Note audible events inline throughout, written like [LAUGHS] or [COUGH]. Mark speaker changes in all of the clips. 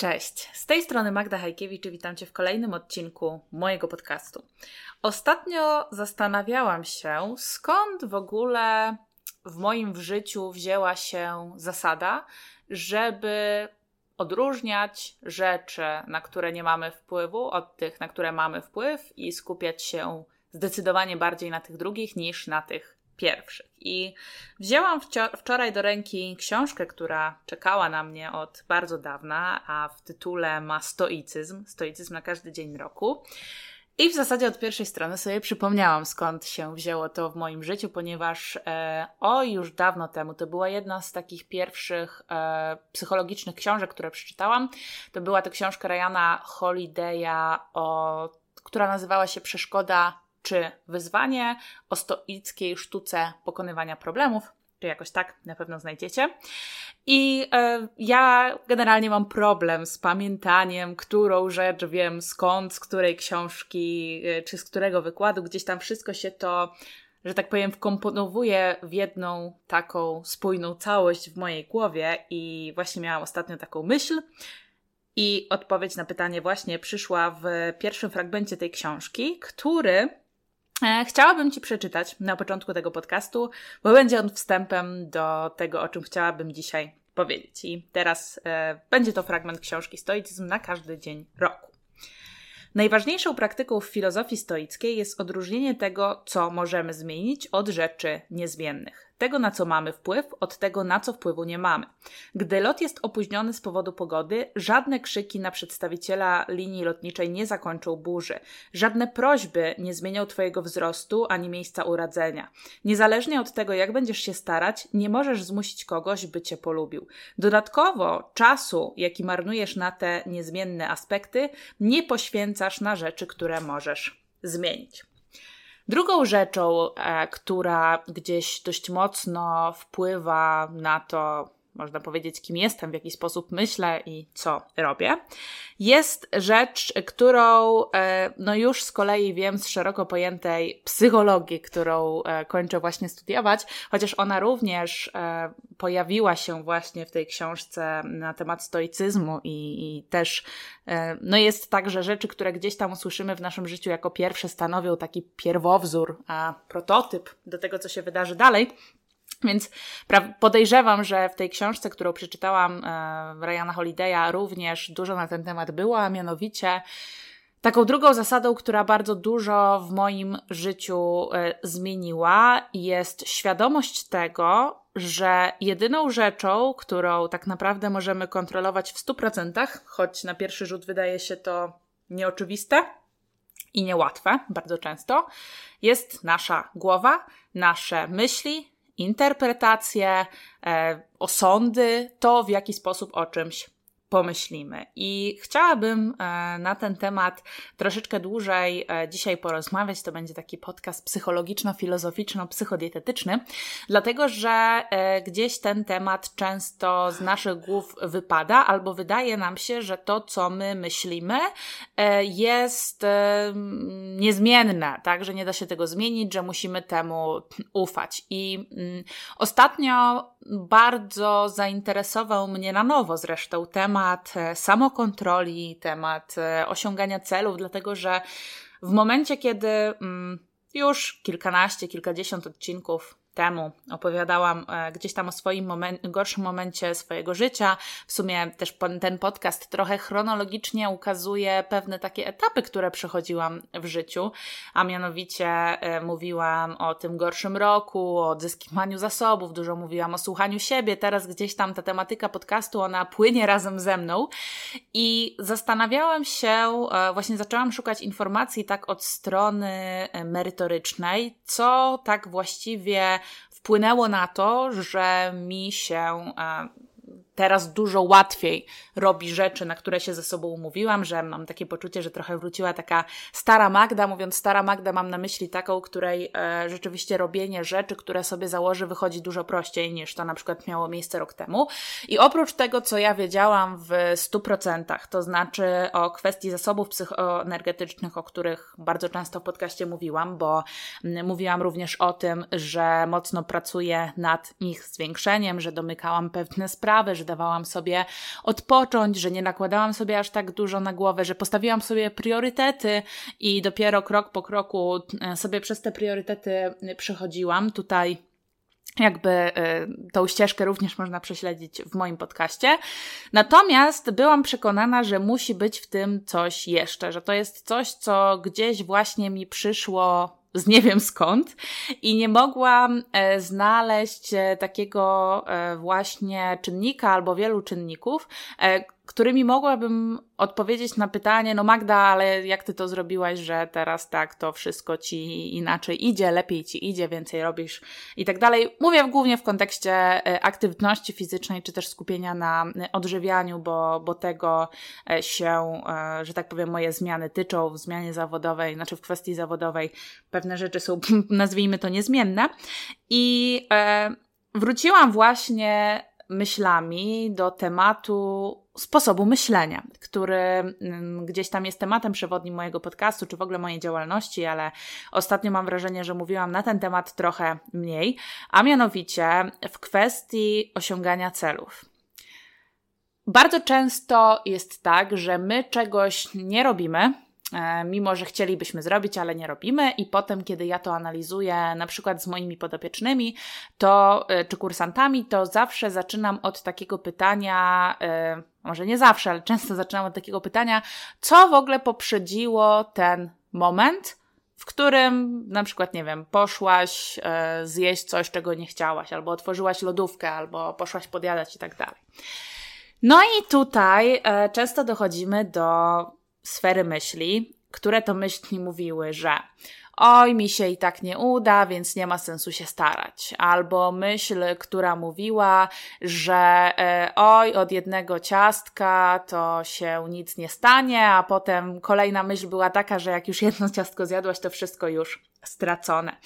Speaker 1: Cześć, z tej strony Magda Hajkiewicz i witam Cię w kolejnym odcinku mojego podcastu. Ostatnio zastanawiałam się, skąd w ogóle w moim życiu wzięła się zasada, żeby odróżniać rzeczy, na które nie mamy wpływu, od tych, na które mamy wpływ i skupiać się zdecydowanie bardziej na tych drugich niż na tych pierwszych. I wzięłam wczoraj do ręki książkę, która czekała na mnie od bardzo dawna, a w tytule ma stoicyzm, stoicyzm na każdy dzień roku. I w zasadzie od pierwszej strony sobie przypomniałam, skąd się wzięło to w moim życiu, ponieważ e, o już dawno temu to była jedna z takich pierwszych e, psychologicznych książek, które przeczytałam. To była to książka Ryana Holiday'a, która nazywała się Przeszkoda czy wyzwanie o stoickiej sztuce pokonywania problemów, czy jakoś tak na pewno znajdziecie. I e, ja generalnie mam problem z pamiętaniem, którą rzecz wiem skąd, z której książki, e, czy z którego wykładu, gdzieś tam wszystko się to, że tak powiem, wkomponowuje w jedną taką spójną całość w mojej głowie. I właśnie miałam ostatnio taką myśl. I odpowiedź na pytanie właśnie przyszła w pierwszym fragmencie tej książki, który chciałabym Ci przeczytać na początku tego podcastu, bo będzie on wstępem do tego, o czym chciałabym dzisiaj powiedzieć. I teraz e, będzie to fragment książki Stoicyzm na każdy dzień roku. Najważniejszą praktyką w filozofii stoickiej jest odróżnienie tego, co możemy zmienić, od rzeczy niezmiennych tego na co mamy wpływ, od tego na co wpływu nie mamy. Gdy lot jest opóźniony z powodu pogody, żadne krzyki na przedstawiciela linii lotniczej nie zakończą burzy, żadne prośby nie zmienią Twojego wzrostu ani miejsca uradzenia. Niezależnie od tego, jak będziesz się starać, nie możesz zmusić kogoś, by Cię polubił. Dodatkowo czasu, jaki marnujesz na te niezmienne aspekty, nie poświęcasz na rzeczy, które możesz zmienić. Drugą rzeczą, e, która gdzieś dość mocno wpływa na to, można powiedzieć, kim jestem, w jaki sposób myślę i co robię, jest rzecz, którą e, no już z kolei wiem z szeroko pojętej psychologii, którą e, kończę właśnie studiować, chociaż ona również e, pojawiła się właśnie w tej książce na temat stoicyzmu i, i też no jest tak, że rzeczy, które gdzieś tam usłyszymy w naszym życiu jako pierwsze stanowią taki pierwowzór, a prototyp do tego, co się wydarzy dalej. Więc podejrzewam, że w tej książce, którą przeczytałam e, Ryana Holiday'a, również dużo na ten temat było, a mianowicie taką drugą zasadą, która bardzo dużo w moim życiu e, zmieniła, jest świadomość tego, że jedyną rzeczą, którą tak naprawdę możemy kontrolować w 100%, choć na pierwszy rzut wydaje się to nieoczywiste i niełatwe bardzo często, jest nasza głowa, nasze myśli, interpretacje, e, osądy, to w jaki sposób o czymś pomyślimy. I chciałabym e, na ten temat troszeczkę dłużej e, dzisiaj porozmawiać. To będzie taki podcast psychologiczno-filozoficzno-psychodietetyczny, dlatego że e, gdzieś ten temat często z naszych głów wypada, albo wydaje nam się, że to, co my myślimy, jest niezmienne, tak, że nie da się tego zmienić, że musimy temu ufać. I mm, ostatnio bardzo zainteresował mnie na nowo zresztą temat e, samokontroli, temat e, osiągania celów, dlatego że w momencie, kiedy mm, już kilkanaście, kilkadziesiąt odcinków temu opowiadałam e, gdzieś tam o swoim moment, gorszym momencie swojego życia. W sumie też ten podcast trochę chronologicznie ukazuje pewne takie etapy, które przechodziłam w życiu, a mianowicie e, mówiłam o tym gorszym roku, o odzyskiwaniu zasobów, dużo mówiłam o słuchaniu siebie. Teraz gdzieś tam ta tematyka podcastu, ona płynie razem ze mną i zastanawiałam się, e, właśnie zaczęłam szukać informacji tak od strony merytorycznej, co tak właściwie wpłynęło na to, że mi się e, teraz dużo łatwiej robi rzeczy, na które się ze sobą umówiłam, że mam takie poczucie, że trochę wróciła taka stara Magda. Mówiąc stara Magda, mam na myśli taką, której e, rzeczywiście robienie rzeczy, które sobie założy, wychodzi dużo prościej niż to na przykład miało miejsce rok temu. I oprócz tego, co ja wiedziałam w 100%, to znaczy o kwestii zasobów psychoenergetycznych, o których bardzo często w podcaście mówiłam, bo mówiłam również o tym, że mocno pracuję nad ich zwiększeniem, że domykałam pewne sprawy, że dawałam sobie odpocząć, że nie nakładałam sobie aż tak dużo na głowę, że postawiłam sobie priorytety i dopiero krok po kroku e, sobie przez te priorytety przychodziłam. Tutaj jakby y, tą ścieżkę również można prześledzić w moim podcaście. Natomiast byłam przekonana, że musi być w tym coś jeszcze, że to jest coś, co gdzieś właśnie mi przyszło z nie wiem skąd. I nie mogłam e, znaleźć e, takiego e, właśnie czynnika albo wielu czynników, którymi mogłabym odpowiedzieć na pytanie, no Magda, ale jak ty to zrobiłaś, że teraz tak to wszystko ci inaczej idzie, lepiej ci idzie, więcej robisz i tak dalej. Mówię głównie w kontekście e, aktywności fizycznej, czy też skupienia na odżywianiu, bo, bo tego e, się, e, że tak powiem, moje zmiany tyczą w zmianie zawodowej, znaczy w kwestii zawodowej pewne rzeczy są, [LAUGHS] nazwijmy to, niezmienne. I wróciłam właśnie myślami do tematu sposobu myślenia, który mm, gdzieś tam jest tematem przewodnim mojego podcastu, czy w ogóle mojej działalności, ale ostatnio mam wrażenie, że mówiłam na ten temat trochę mniej, a mianowicie w kwestii osiągania celów. Bardzo często jest tak, że my czegoś nie robimy, E, mimo że chcielibyśmy zrobić, ale nie robimy. I potem, kiedy ja to analizuję, na przykład z moimi podopiecznymi, to e, czy kursantami, to zawsze zaczynam od takiego pytania, e, może nie zawsze, ale często zaczynam od takiego pytania, co w ogóle poprzedziło ten moment, w którym na przykład, nie wiem, poszłaś zjeść coś, czego nie chciałaś, albo otworzyłaś lodówkę, albo poszłaś podjadać i tak dalej. No i tutaj często dochodzimy do sfery myśli, które to myśli mówiły, że oj, mi się i tak nie uda, więc nie ma sensu się starać. Albo myśl, która mówiła, że e, oj, od jednego ciastka to się nic nie stanie, a potem kolejna myśl była taka, że jak już jedno ciastko zjadłaś, to wszystko już stracone.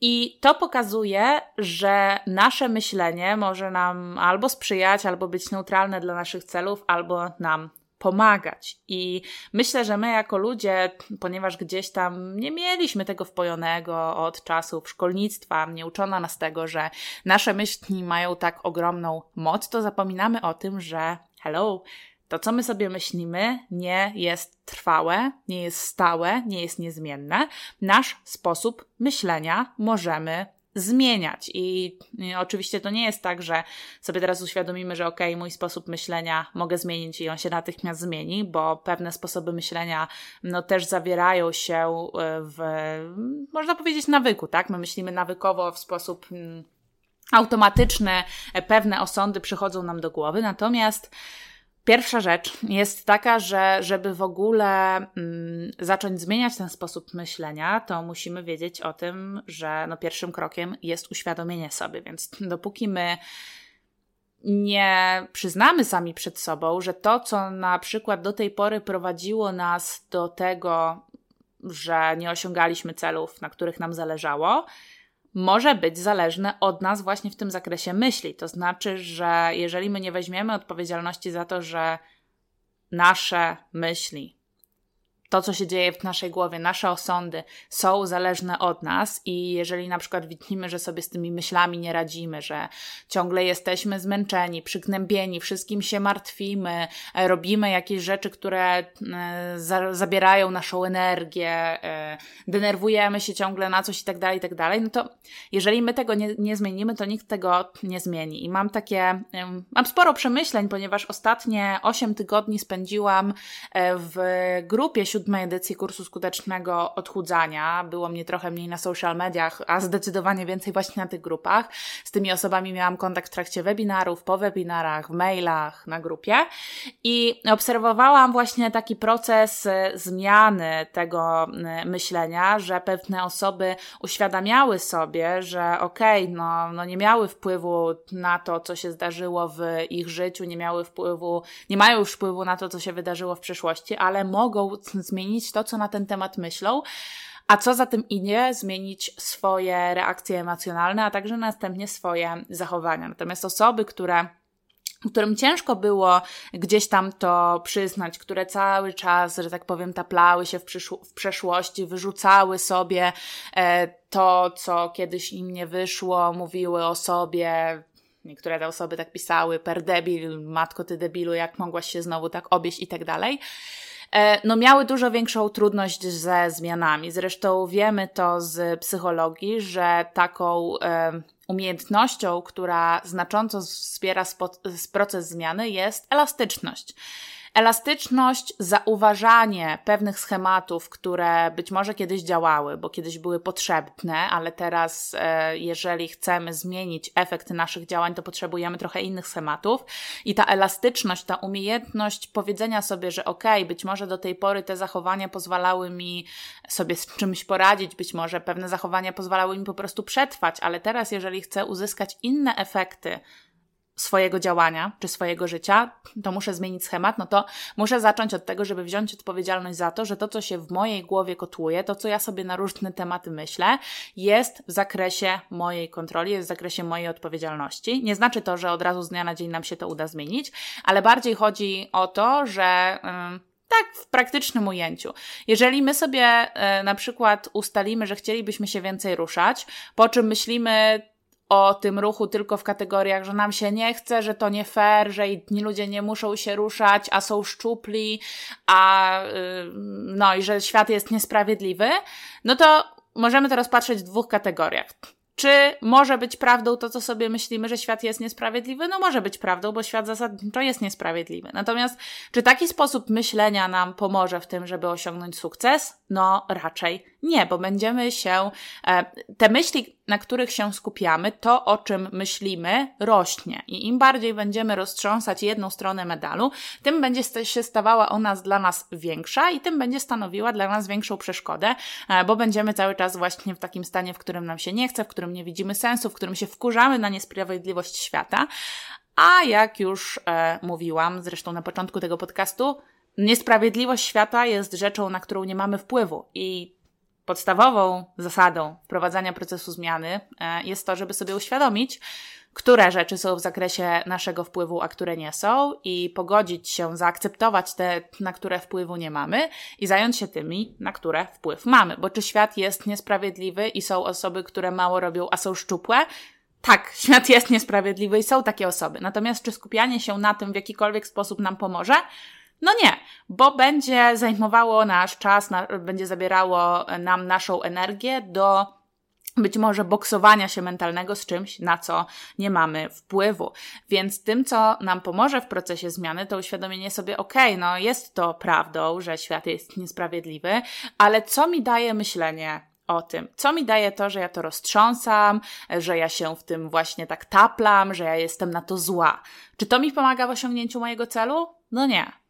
Speaker 1: I to pokazuje, że nasze myślenie może nam albo sprzyjać, albo być neutralne dla naszych celów, albo nam pomagać. I myślę, że my jako ludzie, ponieważ gdzieś tam nie mieliśmy tego wpojonego od czasów szkolnictwa, nie uczono nas tego, że nasze myśli mają tak ogromną moc, to zapominamy o tym, że hello, to, co my sobie myślimy, nie jest trwałe, nie jest stałe, nie jest niezmienne. Nasz sposób myślenia możemy zmieniać. I, I, oczywiście to nie jest tak, że sobie teraz uświadomimy, że okej, okay, mój sposób myślenia mogę zmienić i on się natychmiast zmieni, bo pewne sposoby myślenia no, też zawierają się e, w, można powiedzieć, nawyku, tak? My myślimy nawykowo w sposób mm, automatyczny, e, pewne osądy przychodzą nam do głowy, natomiast Pierwsza rzecz jest taka, że żeby w ogóle mm, zacząć zmieniać ten sposób myślenia, to musimy wiedzieć o tym, że no, pierwszym krokiem jest uświadomienie sobie. Więc dopóki my nie przyznamy sami przed sobą, że to, co na przykład do tej pory prowadziło nas do tego, że nie osiągaliśmy celów, na których nam zależało, może być zależne od nas właśnie w tym zakresie myśli. To znaczy, że jeżeli my nie weźmiemy odpowiedzialności za to, że nasze myśli, to, co się dzieje w naszej głowie, nasze osądy są zależne od nas i jeżeli na przykład widzimy, że sobie z tymi myślami nie radzimy, że ciągle jesteśmy zmęczeni, przygnębieni, wszystkim się martwimy, e, robimy jakieś rzeczy, które e, za zabierają naszą energię, e, denerwujemy się ciągle na coś i tak dalej, i tak dalej, no to jeżeli my tego nie, nie zmienimy, to nikt tego nie zmieni. I mam takie, mam sporo przemyśleń, ponieważ ostatnie 8 tygodni spędziłam w grupie siódmej edycji kursu skutecznego odchudzania. Było mnie trochę mniej na social mediach, a zdecydowanie więcej właśnie na tych grupach. Z tymi osobami miałam kontakt w trakcie webinarów, po webinarach, w mailach, na grupie i obserwowałam właśnie taki proces e, zmiany tego e, myślenia, że pewne osoby uświadamiały sobie, że okej, okay, no, no nie miały wpływu na to, co się zdarzyło w ich życiu, nie miały wpływu, nie mają już wpływu na to, co się wydarzyło w przeszłości, ale mogą zmienić to, co na ten temat myślą, a co za tym idzie, zmienić swoje reakcje emocjonalne, a także następnie swoje zachowania. Natomiast osoby, które którym ciężko było gdzieś tam to przyznać, które cały czas, że tak powiem, taplały się w, w przeszłości, wyrzucały sobie e, to, co kiedyś im nie wyszło, mówiły o sobie niektóre te osoby tak pisały, per debil, matko ty debilu, jak mogłaś się znowu tak obieść i tak dalej. E, no miały dużo większą trudność ze zmianami. Zresztą wiemy to z psychologii, że taką e, umiejętnością, która znacząco wspiera proces zmiany jest elastyczność. Elastyczność, zauważanie pewnych schematów, które być może kiedyś działały, bo kiedyś były potrzebne, ale teraz, e, jeżeli chcemy zmienić efekt naszych działań, to potrzebujemy trochę innych schematów. I ta elastyczność, ta umiejętność powiedzenia sobie, że ok, być może do tej pory te zachowania pozwalały mi sobie z czymś poradzić, być może pewne zachowania pozwalały mi po prostu przetrwać, ale teraz, jeżeli chcę uzyskać inne efekty, swojego działania czy swojego życia, to muszę zmienić schemat, no to muszę zacząć od tego, żeby wziąć odpowiedzialność za to, że to, co się w mojej głowie kotłuje, to, co ja sobie na różne tematy myślę, jest w zakresie mojej kontroli, jest w zakresie mojej odpowiedzialności. Nie znaczy to, że od razu z dnia na dzień nam się to uda zmienić, ale bardziej chodzi o to, że. Yy, tak, w praktycznym ujęciu. Jeżeli my sobie e, na przykład ustalimy, że chcielibyśmy się więcej ruszać, po czym myślimy, o tym ruchu tylko w kategoriach, że nam się nie chce, że to nie fair, że inni ludzie nie muszą się ruszać, a są szczupli, a no i że świat jest niesprawiedliwy, no to możemy to rozpatrzeć w dwóch kategoriach. Czy może być prawdą to, co sobie myślimy, że świat jest niesprawiedliwy? No może być prawdą, bo świat zasadniczo jest niesprawiedliwy. Natomiast czy taki sposób myślenia nam pomoże w tym, żeby osiągnąć sukces? No raczej nie, bo będziemy się, e, te myśli, na których się skupiamy, to o czym myślimy, rośnie. I im bardziej będziemy roztrząsać jedną stronę medalu, tym będzie się stawała ona dla nas większa i tym będzie stanowiła dla nas większą przeszkodę, e, bo będziemy cały czas właśnie w takim stanie, w którym nam się nie chce, w którym nie widzimy sensu, w którym się wkurzamy na niesprawiedliwość świata. A jak już e, mówiłam, zresztą na początku tego podcastu, niesprawiedliwość świata jest rzeczą, na którą nie mamy wpływu i podstawową zasadą wprowadzania procesu zmiany e, jest to, żeby sobie uświadomić, które rzeczy są w zakresie naszego wpływu, a które nie są, i pogodzić się, zaakceptować te, na które wpływu nie mamy, i zająć się tymi, na które wpływ mamy. Bo czy świat jest niesprawiedliwy i są osoby, które mało robią, a są szczupłe? Tak, [LAUGHS] świat jest niesprawiedliwy i są takie osoby. Natomiast czy skupianie się na tym w jakikolwiek sposób nam pomoże? No nie, bo będzie zajmowało nasz czas, na, będzie zabierało nam naszą energię do być może boksowania się mentalnego z czymś, na co nie mamy wpływu. Więc tym, co nam pomoże w procesie zmiany, to uświadomienie sobie, okej, okay, no jest to prawdą, że świat jest niesprawiedliwy, ale co mi daje myślenie o tym. Co mi daje to, że ja to roztrząsam, że ja się w tym właśnie tak taplam, że ja jestem na to zła. Czy to mi pomaga w osiągnięciu mojego celu? No nie.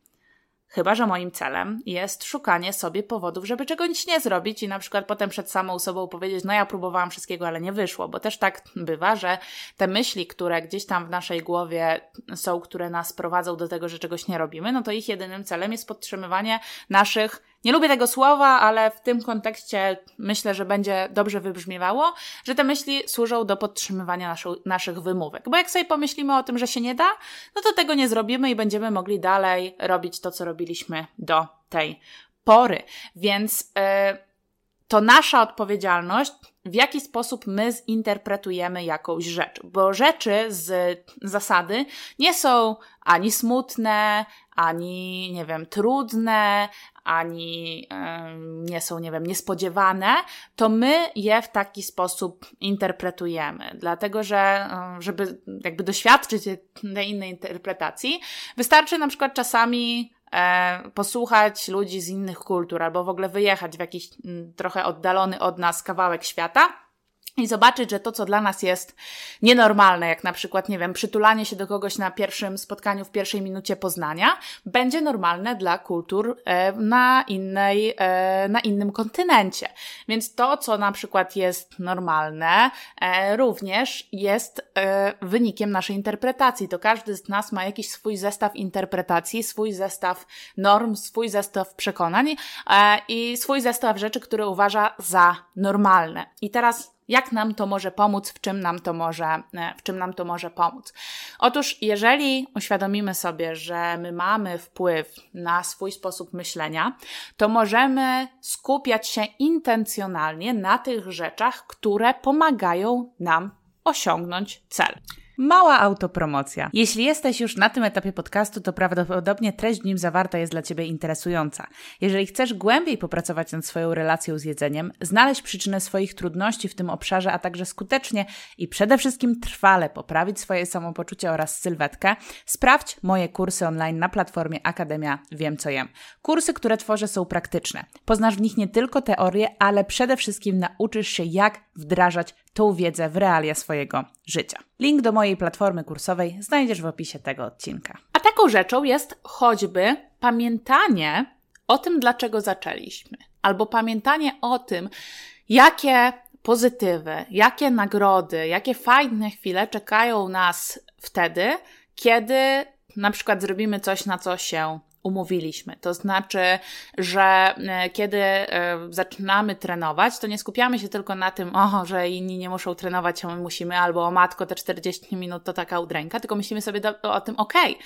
Speaker 1: Chyba, że moim celem jest szukanie sobie powodów, żeby czegoś nie zrobić i na przykład potem przed samą sobą powiedzieć, no ja próbowałam wszystkiego, ale nie wyszło, bo też tak bywa, że te myśli, które gdzieś tam w naszej głowie są, które nas prowadzą do tego, że czegoś nie robimy, no to ich jedynym celem jest podtrzymywanie naszych nie lubię tego słowa, ale w tym kontekście myślę, że będzie dobrze wybrzmiewało, że te myśli służą do podtrzymywania naszych wymówek. Bo jak sobie pomyślimy o tym, że się nie da, no to tego nie zrobimy i będziemy mogli dalej robić to, co robiliśmy do tej pory. Więc yy, to nasza odpowiedzialność, w jaki sposób my zinterpretujemy jakąś rzecz. Bo rzeczy z zasady nie są ani smutne, ani, nie wiem, trudne, ani nie są, nie wiem, niespodziewane, to my je w taki sposób interpretujemy. Dlatego, że żeby jakby doświadczyć tej innej interpretacji, wystarczy na przykład czasami e, posłuchać ludzi z innych kultur albo w ogóle wyjechać w jakiś trochę oddalony od nas kawałek świata i zobaczyć, że to, co dla nas jest nienormalne, jak na przykład, nie wiem, przytulanie się do kogoś na pierwszym spotkaniu w pierwszej minucie poznania, będzie normalne dla kultur e, na, innej, e, na innym kontynencie. Więc to, co na przykład jest normalne, e, również jest wynikiem naszej interpretacji. To każdy z nas ma jakiś swój zestaw interpretacji, swój zestaw norm, swój zestaw przekonań i swój zestaw rzeczy, które uważa za normalne. I teraz jak nam to może pomóc, w czym nam to może, e, w czym nam to może pomóc. Otóż, jeżeli uświadomimy sobie, że my mamy wpływ na swój sposób myślenia, to możemy skupiać się intencjonalnie na tych rzeczach, które pomagają nam osiągnąć cel. Mała autopromocja. Jeśli jesteś już na tym etapie podcastu, to prawdopodobnie treść w nim zawarta jest dla Ciebie interesująca. Jeżeli chcesz głębiej popracować nad swoją relacją z jedzeniem, znaleźć przyczynę swoich trudności w tym obszarze, a także skutecznie i przede wszystkim trwale poprawić swoje samopoczucie oraz sylwetkę, sprawdź moje kursy online na platformie Akademia Wiem Co Jem. Kursy, które tworzę są praktyczne. Poznasz w nich nie tylko teorię, ale przede wszystkim nauczysz się jak wdrażać tą wiedzę w realia swojego życia. Link do mojej platformy kursowej znajdziesz w opisie tego odcinka. A taką rzeczą jest choćby pamiętanie o tym, dlaczego zaczęliśmy, albo pamiętanie o tym, jakie pozytywy, jakie nagrody, jakie fajne chwile czekają nas wtedy, kiedy na przykład zrobimy coś, na co się umówiliśmy. To znaczy, że e, kiedy e, zaczynamy trenować, to nie skupiamy się tylko na tym, o, że inni nie muszą trenować, a my musimy, albo o matko, te 40 minut to taka udręka, tylko myślimy sobie o tym, okej, okay,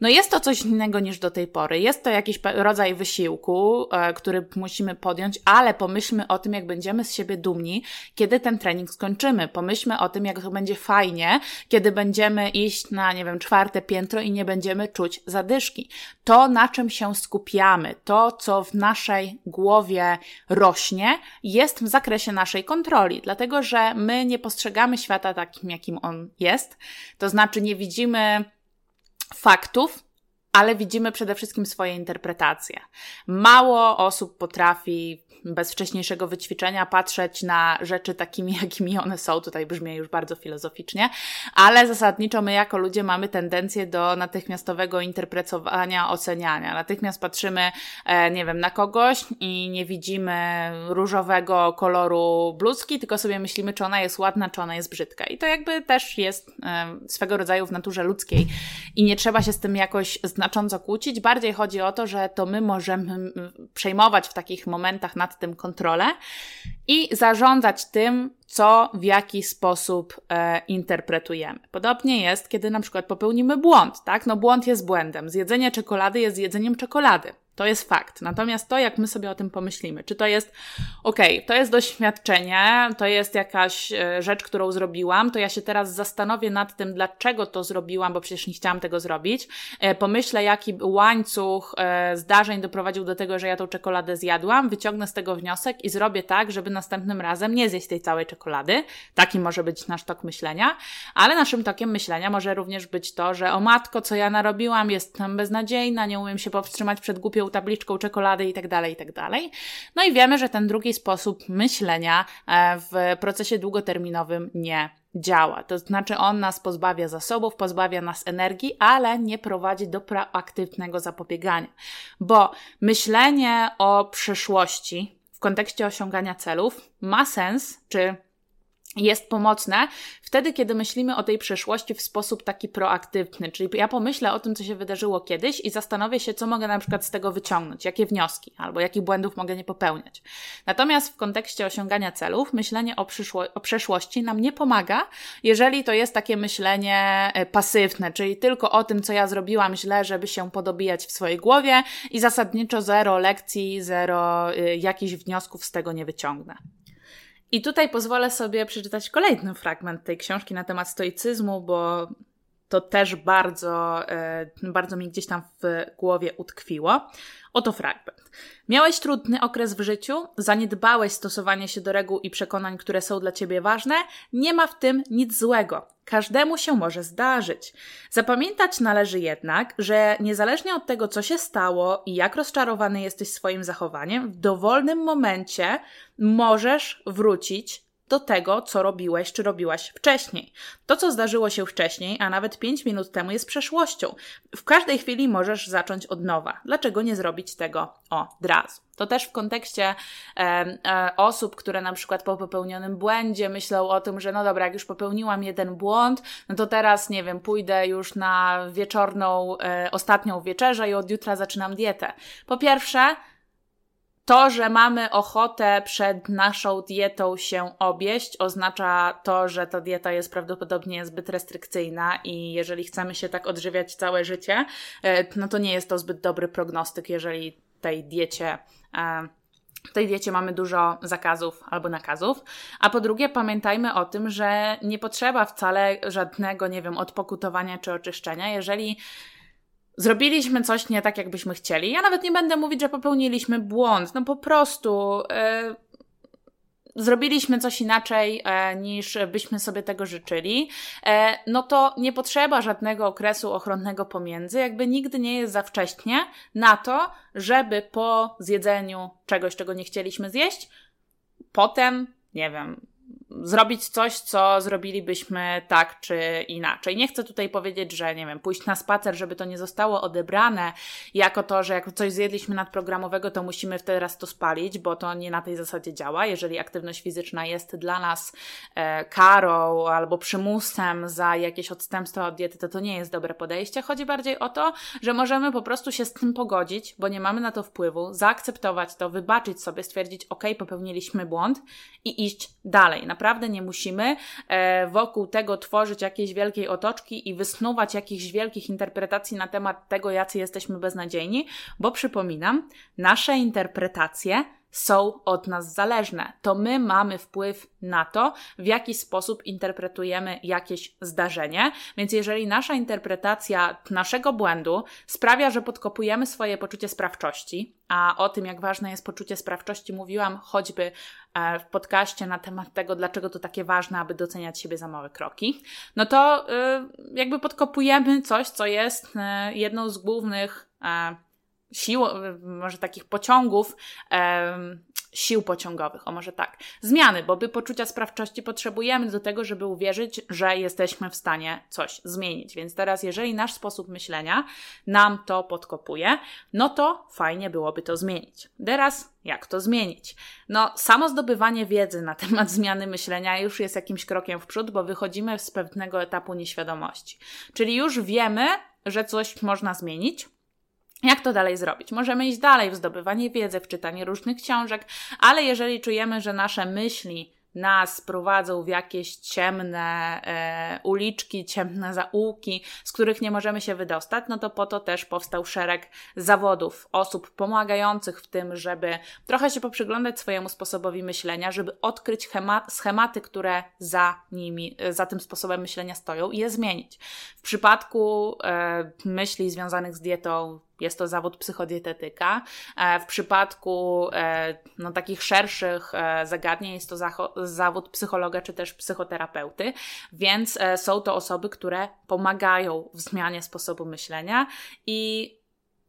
Speaker 1: no jest to coś innego niż do tej pory. Jest to jakiś rodzaj wysiłku, e, który musimy podjąć, ale pomyślmy o tym, jak będziemy z siebie dumni, kiedy ten trening skończymy. Pomyślmy o tym, jak to będzie fajnie, kiedy będziemy iść na, nie wiem, czwarte piętro i nie będziemy czuć zadyszki. To, na czym się skupiamy, to, co w naszej głowie rośnie, jest w zakresie naszej kontroli, dlatego że my nie postrzegamy świata takim, jakim on jest. To znaczy, nie widzimy faktów, ale widzimy przede wszystkim swoje interpretacje. Mało osób potrafi bez wcześniejszego wyćwiczenia patrzeć na rzeczy takimi, [LAUGHS] jakimi one są. Tutaj brzmi już bardzo filozoficznie, ale zasadniczo my jako ludzie mamy tendencję do natychmiastowego interpretowania, oceniania. Natychmiast patrzymy, e, nie wiem, na kogoś i nie widzimy różowego koloru bluzki, tylko sobie myślimy, czy ona jest ładna, czy ona jest brzydka. I to jakby też jest e, swego rodzaju w naturze ludzkiej i nie trzeba się z tym jakoś znacząco kłócić. Bardziej chodzi o to, że to my możemy przejmować w takich momentach nad tym kontrolę i zarządzać tym, co w jaki sposób e, interpretujemy. Podobnie jest, kiedy na przykład popełnimy błąd, tak? No błąd jest błędem. Zjedzenie czekolady jest jedzeniem czekolady. To jest fakt. Natomiast to, jak my sobie o tym pomyślimy, czy to jest, okej, okay, to jest doświadczenie, to jest jakaś e, rzecz, którą zrobiłam, to ja się teraz zastanowię nad tym, dlaczego to zrobiłam, bo przecież nie chciałam tego zrobić. E, pomyślę, jaki łańcuch e, zdarzeń doprowadził do tego, że ja tą czekoladę zjadłam, wyciągnę z tego wniosek i zrobię tak, żeby następnym razem nie zjeść tej całej czekolady. Taki może być nasz tok myślenia, ale naszym tokiem myślenia może również być to, że o matko, co ja narobiłam, jestem beznadziejna, nie umiem się powstrzymać przed głupią tabliczką czekolady i tak dalej, i tak. No i wiemy, że ten drugi sposób myślenia e, w procesie długoterminowym nie działa. To znaczy, on nas pozbawia zasobów, pozbawia nas energii, ale nie prowadzi do proaktywnego zapobiegania. Bo myślenie o przyszłości w kontekście osiągania celów ma sens, czy jest pomocne wtedy, kiedy myślimy o tej przeszłości w sposób taki proaktywny. Czyli ja pomyślę o tym, co się wydarzyło kiedyś i zastanowię się, co mogę na przykład z tego wyciągnąć, jakie wnioski albo jakich błędów mogę nie popełniać. Natomiast w kontekście osiągania celów, myślenie o, przyszło- o przeszłości nam nie pomaga, jeżeli to jest takie myślenie e, pasywne, czyli tylko o tym, co ja zrobiłam źle, żeby się podobijać w swojej głowie i zasadniczo zero lekcji, zero y, jakichś wniosków z tego nie wyciągnę. I tutaj pozwolę sobie przeczytać kolejny fragment tej książki na temat stoicyzmu, bo to też bardzo, e, bardzo mi gdzieś tam w głowie utkwiło. Oto fragment. Miałeś trudny okres w życiu, zaniedbałeś stosowanie się do reguł i przekonań, które są dla ciebie ważne, nie ma w tym nic złego. Każdemu się może zdarzyć. Zapamiętać należy jednak, że niezależnie od tego, co się stało i jak rozczarowany jesteś swoim zachowaniem, w dowolnym momencie możesz wrócić do tego, co robiłeś czy robiłaś wcześniej. To, co zdarzyło się wcześniej, a nawet 5 minut temu, jest przeszłością. W każdej chwili możesz zacząć od nowa. Dlaczego nie zrobić tego od razu? To też w kontekście e, e, osób, które na przykład po popełnionym błędzie myślą o tym, że no dobra, jak już popełniłam jeden błąd, no to teraz, nie wiem, pójdę już na wieczorną, e, ostatnią wieczerzę i od jutra zaczynam dietę. Po pierwsze, to, że mamy ochotę przed naszą dietą się obieść, oznacza to, że ta dieta jest prawdopodobnie zbyt restrykcyjna i jeżeli chcemy się tak odżywiać całe życie, e, no to nie jest to zbyt dobry prognostyk, jeżeli tej diecie e, w tej diecie mamy dużo zakazów albo nakazów, a po drugie pamiętajmy o tym, że nie potrzeba wcale żadnego, nie wiem, odpokutowania czy oczyszczenia, jeżeli zrobiliśmy coś nie tak, jakbyśmy chcieli. Ja nawet nie będę mówić, że popełniliśmy błąd, no po prostu. Yy, zrobiliśmy coś inaczej e, niż byśmy sobie tego życzyli, e, no to nie potrzeba żadnego okresu ochronnego pomiędzy, jakby nigdy nie jest za wcześnie na to, żeby po zjedzeniu czegoś, czego nie chcieliśmy zjeść, potem, nie wiem, zrobić coś, co zrobilibyśmy tak czy inaczej. Nie chcę tutaj powiedzieć, że nie wiem, pójść na spacer, żeby to nie zostało odebrane jako to, że jak coś zjedliśmy nadprogramowego, to musimy teraz to spalić, bo to nie na tej zasadzie działa. Jeżeli aktywność fizyczna jest dla nas e, karą albo przymusem za jakieś odstępstwo od diety, to to nie jest dobre podejście. Chodzi bardziej o to, że możemy po prostu się z tym pogodzić, bo nie mamy na to wpływu, zaakceptować to, wybaczyć sobie, stwierdzić, ok, popełniliśmy błąd i iść dalej. Naprawdę naprawdę nie musimy e, wokół tego tworzyć jakiejś wielkiej otoczki i wysnuwać jakichś wielkich interpretacji na temat tego, jacy jesteśmy beznadziejni, bo przypominam, nasze interpretacje są od nas zależne. To my mamy wpływ na to, w jaki sposób interpretujemy jakieś zdarzenie. Więc jeżeli nasza interpretacja naszego błędu sprawia, że podkopujemy swoje poczucie sprawczości, a o tym, jak ważne jest poczucie sprawczości, mówiłam choćby e, w podcaście na temat tego, dlaczego to takie ważne, aby doceniać siebie za małe kroki, no to e, jakby podkopujemy coś, co jest e, jedną z głównych sił, może takich pociągów, sił pociągowych, o może tak. Zmiany, bo by poczucia sprawczości potrzebujemy do tego, żeby uwierzyć, że jesteśmy w stanie coś zmienić. Więc teraz, jeżeli nasz sposób myślenia nam to podkopuje, no to fajnie byłoby to zmienić. Teraz, jak to zmienić? No, samo zdobywanie wiedzy na temat zmiany myślenia już jest jakimś krokiem w przód, bo wychodzimy z pewnego etapu nieświadomości. Czyli już wiemy, że coś można zmienić, jak to dalej zrobić? Możemy iść dalej w zdobywanie wiedzy, w czytanie różnych książek, ale jeżeli czujemy, że nasze myśli nas prowadzą w jakieś ciemne e, uliczki, ciemne zaułki, z których nie możemy się wydostać, no to po to też powstał szereg zawodów, osób pomagających w tym, żeby trochę się poprzyglądać swojemu sposobowi myślenia, żeby odkryć schematy, które za nimi, za tym sposobem myślenia stoją i je zmienić. W przypadku e, myśli związanych z dietą, jest to zawód psychodietetyka. E, w przypadku e, no, takich szerszych e, zagadnień jest to zawód psychologa czy też psychoterapeuty, więc są to osoby, które pomagają w zmianie sposobu myślenia i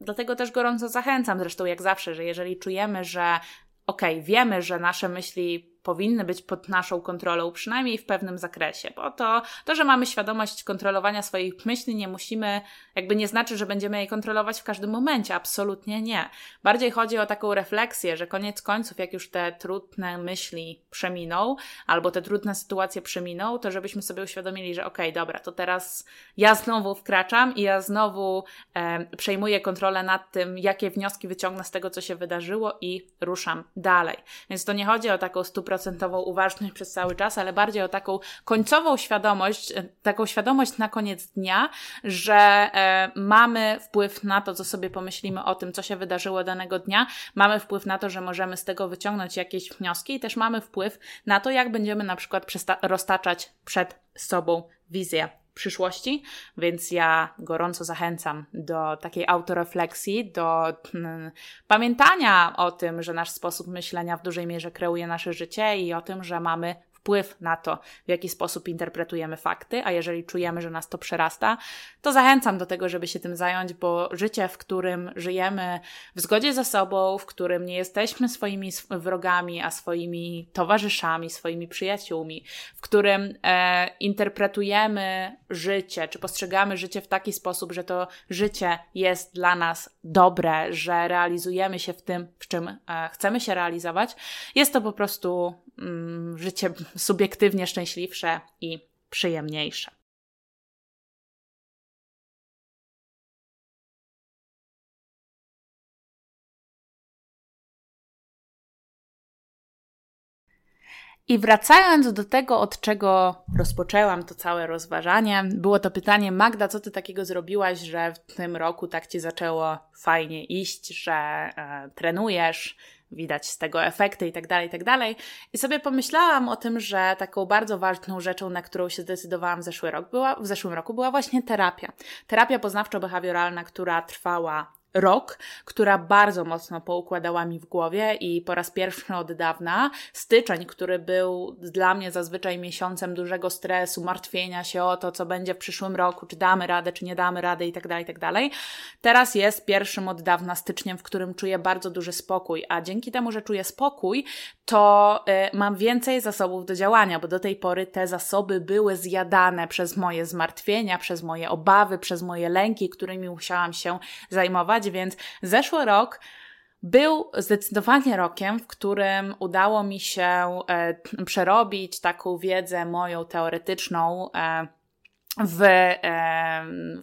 Speaker 1: dlatego też gorąco zachęcam, zresztą jak zawsze, że jeżeli czujemy, że okej, okay, wiemy, że nasze myśli powinny być pod naszą kontrolą, przynajmniej w pewnym zakresie, bo to, to, że mamy świadomość kontrolowania swoich myśli, nie musimy, jakby nie znaczy, że będziemy je kontrolować w każdym momencie, absolutnie nie. Bardziej chodzi o taką refleksję, że koniec końców, jak już te trudne myśli przeminą, albo te trudne sytuacje przeminą, to żebyśmy sobie uświadomili, że okej, okay, dobra, to teraz ja znowu wkraczam i ja znowu e, przejmuję kontrolę nad tym, jakie wnioski wyciągnę z tego, co się wydarzyło i ruszam dalej. Więc to nie chodzi o taką stuprocentową stuprocentową uważność przez cały czas, ale bardziej o taką końcową świadomość, e, taką świadomość na koniec dnia, że e, mamy wpływ na to, co sobie pomyślimy o tym, co się wydarzyło danego dnia, mamy wpływ na to, że możemy z tego wyciągnąć jakieś wnioski i też mamy wpływ na to, jak będziemy na przykład roztaczać przed sobą wizję przyszłości, więc ja gorąco zachęcam do takiej autorefleksji, do mm, pamiętania o tym, że nasz sposób myślenia w dużej mierze kreuje nasze życie i o tym, że mamy wpływ na to, w jaki sposób interpretujemy fakty, a jeżeli czujemy, że nas to przerasta, to zachęcam do tego, żeby się tym zająć, bo życie, w którym żyjemy w zgodzie ze sobą, w którym nie jesteśmy swoimi wrogami, a swoimi towarzyszami, swoimi przyjaciółmi, w którym e, interpretujemy życie, czy postrzegamy życie w taki sposób, że to życie jest dla nas dobre, że realizujemy się w tym, w czym e, chcemy się realizować, jest to po prostu mm, życie subiektywnie szczęśliwsze i przyjemniejsze. I wracając do tego, od czego rozpoczęłam to całe rozważanie, było to pytanie: Magda, co ty takiego zrobiłaś, że w tym roku tak ci zaczęło fajnie iść, że e, trenujesz, widać z tego efekty i tak dalej, i tak dalej. I sobie pomyślałam o tym, że taką bardzo ważną rzeczą, na którą się zdecydowałam w, zeszły rok, była, w zeszłym roku, była właśnie terapia. Terapia poznawczo-behawioralna, która trwała rok, która bardzo mocno poukładała mi w głowie i po raz pierwszy od dawna styczeń, który był dla mnie zazwyczaj miesiącem dużego stresu, martwienia się o to, co będzie w przyszłym roku, czy damy radę, czy nie damy rady i tak tak dalej. Teraz jest pierwszym od dawna styczniem, w którym czuję bardzo duży spokój, a dzięki temu, że czuję spokój, to y, mam więcej zasobów do działania, bo do tej pory te zasoby były zjadane przez moje zmartwienia, przez moje obawy, przez moje lęki, którymi musiałam się zajmować więc zeszły rok był zdecydowanie rokiem, w którym udało mi się e, przerobić taką wiedzę moją teoretyczną. W,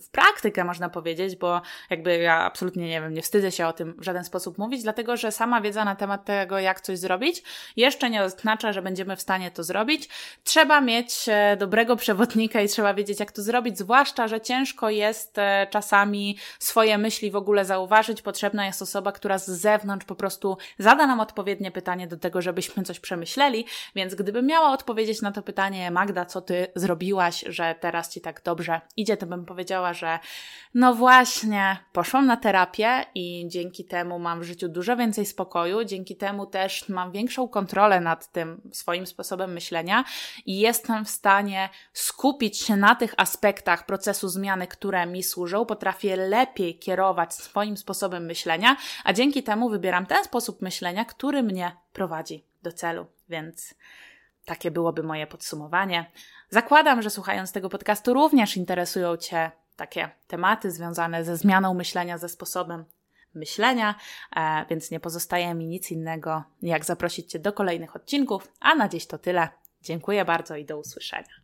Speaker 1: w praktykę, można powiedzieć, bo jakby ja absolutnie nie wiem, nie wstydzę się o tym w żaden sposób mówić, dlatego że sama wiedza na temat tego, jak coś zrobić, jeszcze nie oznacza, że będziemy w stanie to zrobić. Trzeba mieć e, dobrego przewodnika i trzeba wiedzieć, jak to zrobić, zwłaszcza, że ciężko jest e, czasami swoje myśli w ogóle zauważyć. Potrzebna jest osoba, która z zewnątrz po prostu zada nam odpowiednie pytanie do tego, żebyśmy coś przemyśleli. Więc gdybym miała odpowiedzieć na to pytanie, Magda, co ty zrobiłaś, że teraz ci tak dobrze idzie, to bym powiedziała, że no właśnie, poszłam na terapię i dzięki temu mam w życiu dużo więcej spokoju, dzięki temu też mam większą kontrolę nad tym swoim sposobem myślenia i jestem w stanie skupić się na tych aspektach procesu zmiany, które mi służą, potrafię lepiej kierować swoim sposobem myślenia, a dzięki temu wybieram ten sposób myślenia, który mnie prowadzi do celu. Więc takie byłoby moje podsumowanie. Zakładam, że słuchając tego podcastu również interesują Cię takie tematy związane ze zmianą myślenia, ze sposobem myślenia, e, więc nie pozostaje mi nic innego, jak zaprosić Cię do kolejnych odcinków. A na dziś to tyle. Dziękuję bardzo i do usłyszenia.